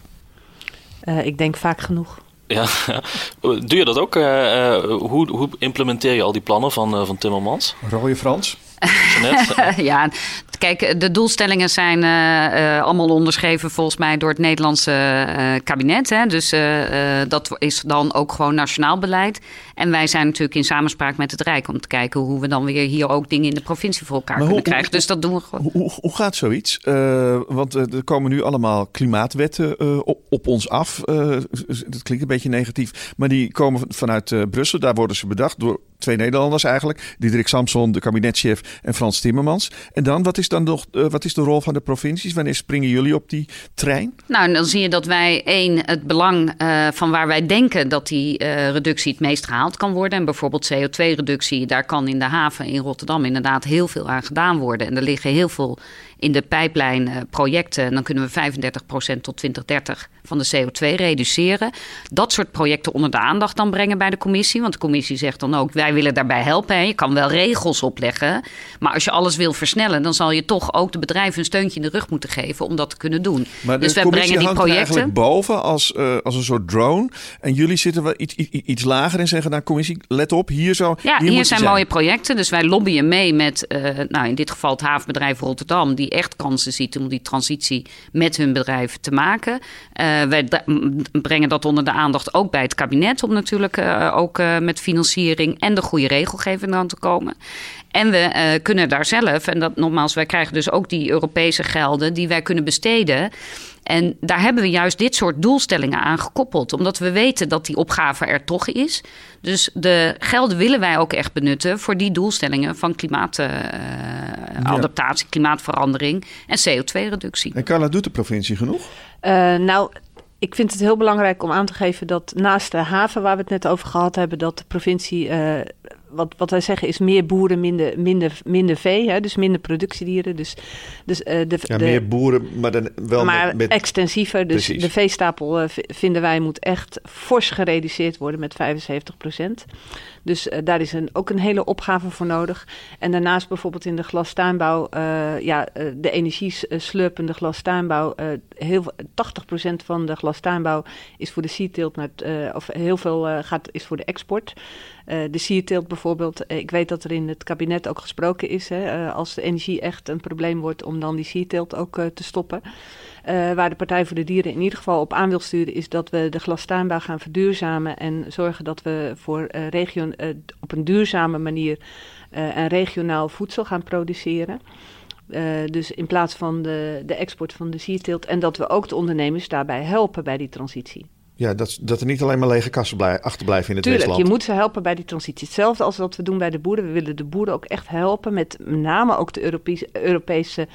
ik denk vaak genoeg. Ja, *laughs* doe je dat ook? Uh, hoe, hoe, implementeer je al die plannen van, uh, van Timmermans? Rode Frans? *laughs* ja, kijk, de doelstellingen zijn uh, allemaal onderschreven volgens mij door het Nederlandse uh, kabinet. Hè? Dus dat is dan ook gewoon nationaal beleid. En wij zijn natuurlijk in samenspraak met het Rijk om te kijken hoe we dan weer hier ook dingen in de provincie voor elkaar kunnen krijgen. dus dat doen we gewoon. Hoe, hoe gaat zoiets? want er komen nu allemaal klimaatwetten op, op, ons af. dat klinkt een beetje negatief, maar die komen vanuit Brussel. Daar worden ze bedacht door twee Nederlanders eigenlijk. Diederik Samson, de kabinetchef, en Frans Timmermans. En dan, wat is dan uh, wat is de rol van de provincies? Wanneer springen jullie op die trein? Nou, dan zie je dat wij één, het belang uh, van waar wij denken dat die uh, reductie het meest gehaald kan worden. En bijvoorbeeld CO2-reductie, daar kan in de haven in Rotterdam inderdaad heel veel aan gedaan worden. En er liggen heel veel in de pijplijn uh, projecten. Dan kunnen we 35% tot 2030 van de CO2 reduceren. Dat soort projecten onder de aandacht dan brengen bij de commissie. Want de commissie zegt dan ook, wij willen daarbij helpen. Je kan wel regels opleggen. Maar als je alles wil versnellen, dan zal je toch ook de bedrijven een steuntje in de rug moeten geven om dat te kunnen doen. Maar dus wij brengen die projecten. eigenlijk boven als, uh, als een soort drone. En jullie zitten wel iets, iets, iets lager en zeggen, nou commissie, let op, hier zo. Ja, hier, zijn, mooie projecten. Dus wij lobbyen mee met, uh, nou in dit geval het havenbedrijf Rotterdam, die echt kansen ziet om die transitie met hun bedrijf te maken. Uh, wij brengen dat onder de aandacht ook bij het kabinet om natuurlijk uh, ook uh, met financiering en de goede regelgeving aan te komen. En we kunnen daar zelf, en dat nogmaals, wij krijgen dus ook die Europese gelden die wij kunnen besteden. En daar hebben we juist dit soort doelstellingen aan gekoppeld, omdat we weten dat die opgave er toch is. Dus de gelden willen wij ook echt benutten voor die doelstellingen van klimaatadaptatie, uh, klimaatverandering en CO2-reductie. En Carla, doet de provincie genoeg? Uh, nou, ik vind het heel belangrijk om aan te geven dat naast de haven waar we het net over gehad hebben, dat de provincie uh, wat, wat wij zeggen is meer boeren, minder, minder, minder vee. Hè? Dus minder productiedieren. Dus, dus, uh, de, ja, de, meer boeren, maar dan wel maar met, met... extensiever. Dus Precies. de veestapel uh, vinden wij moet echt fors gereduceerd worden met 75 procent. Dus uh, daar is een, ook een hele opgave voor nodig. En daarnaast bijvoorbeeld in de glastuinbouw, uh, ja, uh, de energieslurpende glastuinbouw. heel, 80% van de glastuinbouw is voor de sierteelt, of heel veel gaat, is voor de export. de sierteelt bijvoorbeeld bijvoorbeeld, ik weet dat er in het kabinet ook gesproken is, hè, als de energie echt een probleem wordt, om dan die sierteelt ook te stoppen. Waar de Partij voor de Dieren in ieder geval op aan wil sturen, is dat we de glastuinbouw gaan verduurzamen en zorgen dat we voor regio op een duurzame manier en regionaal voedsel gaan produceren. Uh, dus in plaats van de, de export van de sierteelt. En dat we ook de ondernemers daarbij helpen bij die transitie. Ja, dat, dat er niet alleen maar lege kassen blij, achterblijven in het Tuurlijk, Westland. je moet ze helpen bij die transitie. Hetzelfde als wat we doen bij de boeren. We willen de boeren ook echt helpen met met name ook de Europese, Europese uh,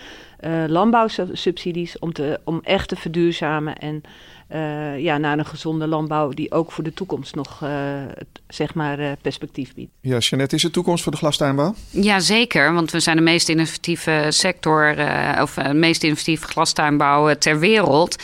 landbouwsubsidies... Om, te, om echt te verduurzamen en uh, ja, naar een gezonde landbouw die ook voor de toekomst nog uh, zeg maar, uh, perspectief biedt. Ja, Jeanette, is er toekomst voor de glastuinbouw? Ja, zeker. Want we zijn de meest innovatieve sector, of de meest innovatieve glastuinbouw ter wereld.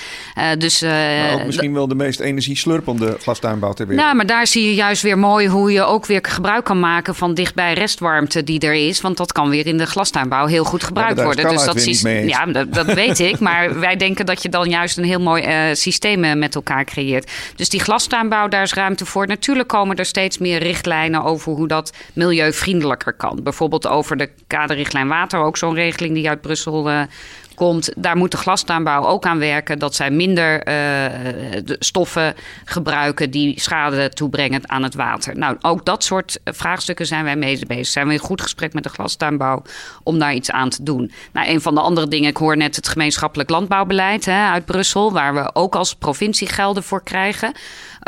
dus, maar ook misschien wel de meest energieslurpende glastuinbouw ter wereld. Nou, maar daar zie je juist weer mooi hoe je ook weer gebruik kan maken van dichtbij restwarmte die er is. Want dat kan weer in de glastuinbouw heel goed gebruikt ja, worden. Dus dat is, ja, dat, dat weet ik. Maar *laughs* wij denken dat je dan juist een heel mooi systeem met elkaar creëert. Dus die glastuinbouw, daar is ruimte voor. Natuurlijk komen er steeds meer richtlijnen over hoe dat milieuvriendelijker kan. Bijvoorbeeld over de kaderrichtlijn water, ook zo'n regeling die uit Brussel uh, komt. Daar moet de glastuinbouw ook aan werken. Dat zij minder uh, stoffen gebruiken die schade toebrengen aan het water. Nou, ook dat soort vraagstukken zijn wij mee bezig. Zijn we in goed gesprek met de glastuinbouw om daar iets aan te doen. Nou, een van de andere dingen, ik hoor net het gemeenschappelijk landbouwbeleid hè, uit Brussel, waar we ook als provincie gelden voor krijgen.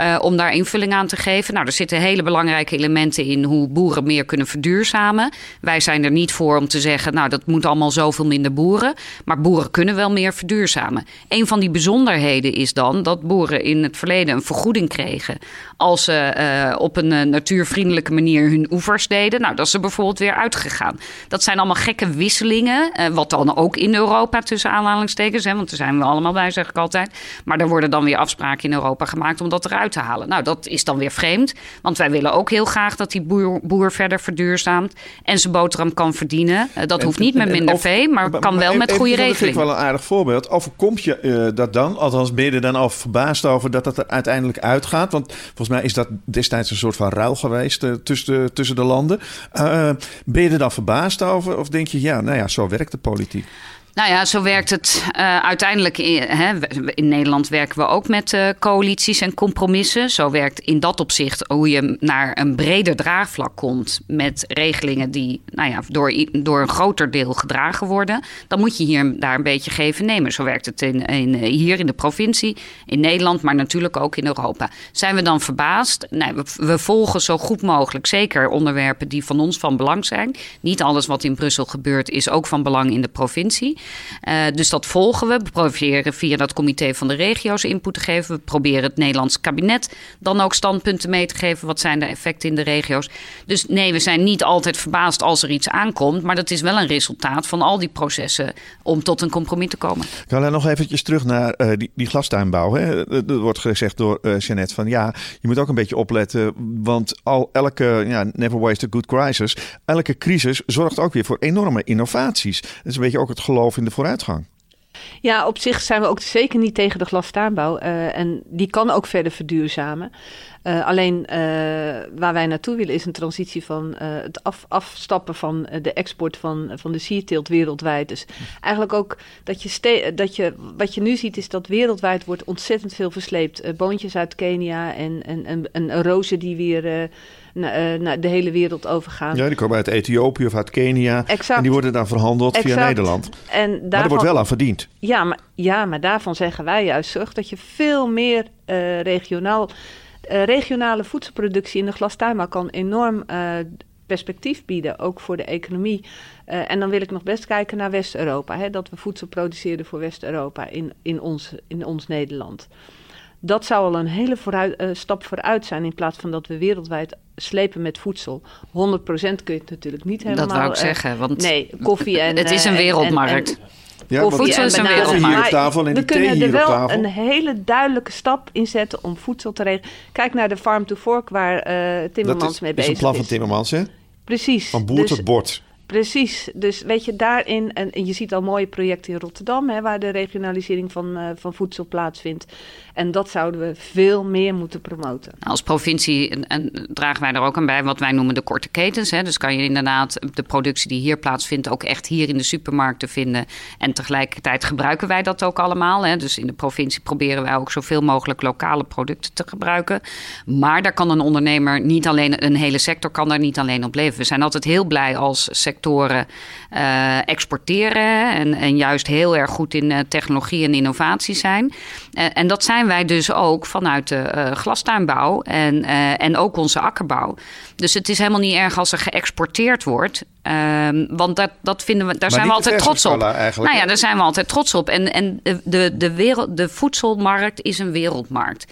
Uh, om daar invulling aan te geven. Nou, er zitten hele belangrijke elementen in hoe boeren meer kunnen verduurzamen. Wij zijn er niet voor om te zeggen, nou, dat moet allemaal zoveel minder boeren. Maar boeren kunnen wel meer verduurzamen. Een van die bijzonderheden is dan dat boeren in het verleden een vergoeding kregen als ze uh, op een uh, natuurvriendelijke manier hun oevers deden. Nou, dat is er bijvoorbeeld weer uitgegaan. Dat zijn allemaal gekke wisselingen. Wat dan ook in Europa tussen aanhalingstekens. Hè, want daar zijn we allemaal bij, zeg ik altijd. Maar er worden dan weer afspraken in Europa gemaakt om dat eruit te halen. Nou, dat is dan weer vreemd. Want wij willen ook heel graag dat die boer, boer verder verduurzaamt. En zijn boterham kan verdienen. dat hoeft niet met minder vee, maar kan wel met goede regelingen. Dat vind ik wel een aardig voorbeeld. Overkomt je dat dan? Althans, ben je er dan al verbaasd over dat dat er uiteindelijk uitgaat? Want volgens mij is dat destijds een soort van ruil geweest uh, tussen, de, tussen de landen. Uh, ben je er dan verbaasd over? Of denk je, ja, nou ja, zo werkt de politiek? Nou ja, zo werkt het uh, uiteindelijk. In, hè, in Nederland werken we ook met uh, coalities en compromissen. Zo werkt in dat opzicht hoe je naar een breder draagvlak komt met regelingen die nou ja, door, door een groter deel gedragen worden. Dan moet je hier daar een beetje geven nemen. Zo werkt het in, in, hier in de provincie, in Nederland, maar natuurlijk ook in Europa. Zijn we dan verbaasd? Nee, we volgen zo goed mogelijk zeker onderwerpen die van ons van belang zijn. Niet alles wat in Brussel gebeurt is ook van belang in de provincie. Uh, dus dat volgen we. We proberen via dat comité van de regio's input te geven. We proberen het Nederlands kabinet dan ook standpunten mee te geven. Wat zijn de effecten in de regio's? Dus nee, we zijn niet altijd verbaasd als er iets aankomt. Maar dat is wel een resultaat van al die processen om tot een compromis te komen. Ik wil nog eventjes terug naar uh, die, die glastuinbouw. Hè. Er wordt gezegd door uh, Jeannette van ja, je moet ook een beetje opletten. Want al elke, ja, never waste a good crisis. Elke crisis zorgt ook weer voor enorme innovaties. Dat is een beetje ook het geloof de vooruitgang. Ja, op zich zijn we ook zeker niet tegen de glastuinbouw. Uh, en die kan ook verder verduurzamen. Uh, alleen uh, waar wij naartoe willen is een transitie van het af, afstappen van de export van, van de sierteelt wereldwijd. Dus eigenlijk ook dat je, dat je, wat je nu ziet is dat wereldwijd wordt ontzettend veel versleept. boontjes uit Kenia en, en, en, en rozen die weer naar, naar de hele wereld overgaan. Ja, die komen uit Ethiopië of uit Kenia. Exact. En die worden dan verhandeld exact. via Nederland. En daarvan, maar er wordt wel aan verdiend. Ja maar, ja, maar daarvan zeggen wij juist, zorg dat je veel meer uh, regionaal... Uh, regionale voedselproductie in de glastuinbouw kan enorm uh, perspectief bieden, ook voor de economie. Uh, en dan wil ik nog best kijken naar West-Europa. Dat we voedsel produceren voor West-Europa in, in, ons, in ons Nederland. Dat zou al een hele vooruit, uh, stap vooruit zijn in plaats van dat we wereldwijd slepen met voedsel. 100% kun je het natuurlijk niet helemaal... Dat wou ik uh, zeggen, want nee, koffie en... het is een wereldmarkt. En, en, ja, voedsel is een wereldmarkt. hier op tafel en we die thee kunnen hier er wel een hele duidelijke stap in zetten om voedsel te regelen. Kijk naar de Farm to Fork waar uh, Timmermans dat is, mee is bezig een plan van. Timmermans, hè? Precies. Van boer dus, tot bord. Precies, dus weet je, daarin, en, je ziet al mooie projecten in Rotterdam, hè, waar de regionalisering van, uh, van voedsel plaatsvindt. En dat zouden we veel meer moeten promoten. Als provincie en, en, dragen wij er ook aan bij wat wij noemen de korte ketens. Hè. Dus kan je inderdaad de productie die hier plaatsvindt ook echt hier in de supermarkten vinden. En tegelijkertijd gebruiken wij dat ook allemaal. Hè. Dus in de provincie proberen wij ook zoveel mogelijk lokale producten te gebruiken. Maar daar kan een ondernemer niet alleen, een hele sector kan daar niet alleen op leven. We zijn altijd heel blij als sectoren uh, exporteren en, en juist heel erg goed in uh, technologie en innovatie zijn. Uh, en dat zijn wij dus ook vanuit de glastuinbouw en, en ook onze akkerbouw. Dus het is helemaal niet erg als er geëxporteerd wordt. Uh, want dat, dat vinden we, daar maar zijn we altijd trots op. Nou ja, daar zijn we altijd trots op. En, en de, de, de, wereld, de voedselmarkt is een wereldmarkt.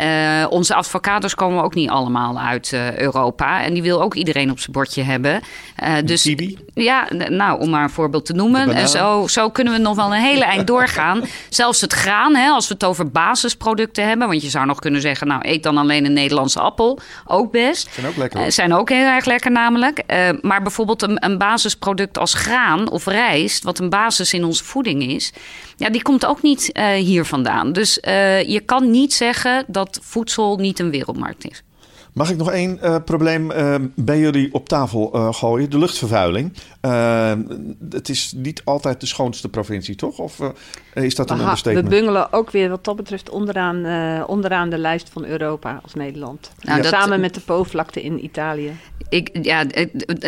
Uh, onze avocados komen ook niet allemaal uit uh, Europa. En die wil ook iedereen op zijn bordje hebben. Uh, dus? Ja, nou, om maar een voorbeeld te noemen. En zo, zo kunnen we nog wel een hele eind doorgaan. *laughs* Zelfs het graan, hè, als we het over basisproducten hebben. Want je zou nog kunnen zeggen, nou, eet dan alleen een Nederlandse appel. Ook best. Zijn ook lekker. zijn ook heel erg lekker namelijk. maar bijvoorbeeld een, een basisproduct als graan of rijst... wat een basis in onze voeding is... Ja, die komt ook niet hier vandaan. Dus je kan niet zeggen dat voedsel niet een wereldmarkt is. Mag ik nog één uh, probleem uh, bij jullie op tafel uh, gooien? De luchtvervuiling. het is niet altijd de schoonste provincie, toch? Of is dat een Aha, understatement? We bungelen ook weer wat dat betreft onderaan, onderaan de lijst van Europa als Nederland. Nou, Samen met de Po-vlakte in Italië. Ik, ja,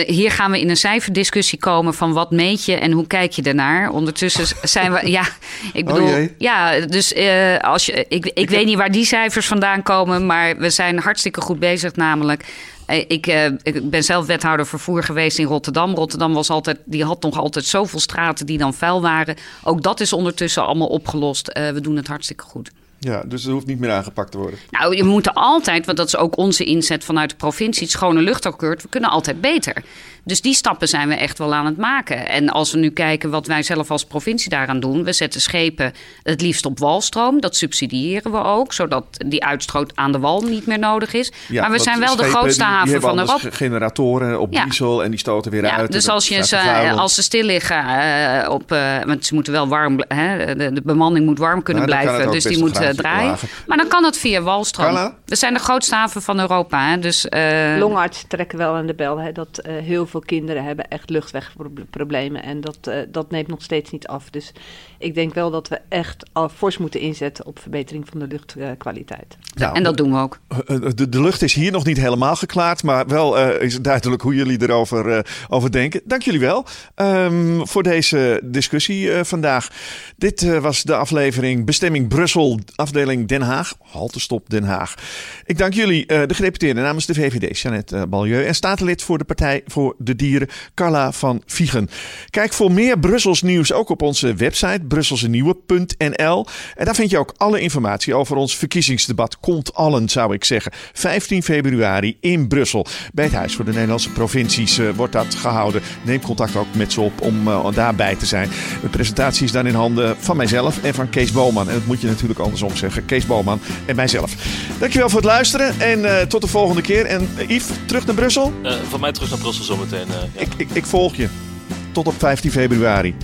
hier gaan we in een cijferdiscussie komen van wat meet je en hoe kijk je ernaar. Ondertussen zijn we, ja, ik bedoel, oh ja, dus als je, ik, ik, ik weet niet waar die cijfers vandaan komen, maar we zijn hartstikke goed bezig bezig, namelijk. Eh, ik, uh, ik, ben zelf wethouder vervoer geweest in Rotterdam. Rotterdam was altijd, die had nog altijd zoveel straten die dan vuil waren. Ook dat is ondertussen allemaal opgelost. Uh, we doen het hartstikke goed. Ja, dus het hoeft niet meer aangepakt te worden. Nou, je moet altijd, want dat is ook onze inzet vanuit de provincie, het schone luchtakkoord. We kunnen altijd beter. Dus die stappen zijn we echt wel aan het maken. En als we nu kijken wat wij zelf als provincie daaraan doen. We zetten schepen het liefst op walstroom. Dat subsidiëren we ook, zodat die uitstoot aan de wal niet meer nodig is. Ja, maar we zijn wel de grootste haven die van Europa. generatoren op ja. diesel en die stoten weer ja, uit. Dus als, je ze, als ze stil liggen, uh, op, uh, want ze moeten wel warm, hè, de, de, bemanning moet warm kunnen nou, blijven. Dus die moet uh, draaien. Maar dan kan het via walstroom. Carla? We zijn de grootste haven van Europa. Hè, dus, Longartsen trekken wel aan de bel. Hè, dat heel veel kinderen hebben echt luchtwegproblemen. En dat, uh, dat neemt nog steeds niet af. Dus ik denk wel dat we echt al fors moeten inzetten op verbetering van de luchtkwaliteit. Ja, en dat doen we ook. Eh, eh, de, de, lucht is hier nog niet helemaal geklaard. Maar wel uh, is duidelijk hoe jullie erover uh, over denken. Dank jullie wel um, voor deze discussie uh, vandaag. Dit was de aflevering Bestemming Brussel, afdeling Den Haag. Haltestop Den Haag. Ik dank jullie, de gedeputeerde namens de VVD, Jeannette Balieu. En statenlid voor de Partij voor de Dieren, Carla van Viegen. Kijk voor meer Brussels nieuws ook op onze website brusselsenieuwe.nl. En daar vind je ook alle informatie over ons verkiezingsdebat. Komt allen, zou ik zeggen. 15 februari in Brussel. Bij het Huis voor de Nederlandse Provincies uh, wordt dat gehouden. Neem contact ook met ze op om uh, daarbij te zijn. De presentatie is dan in handen van mijzelf en van Kees Boman. En dat moet je natuurlijk andersom zeggen. Kees Boman en mijzelf. Dankjewel voor het luisteren en uh, tot de volgende keer. En Yves, terug naar Brussel? van mij terug naar Brussel zometeen. Ja. Ik, ik, ik volg je. Tot op 15 februari.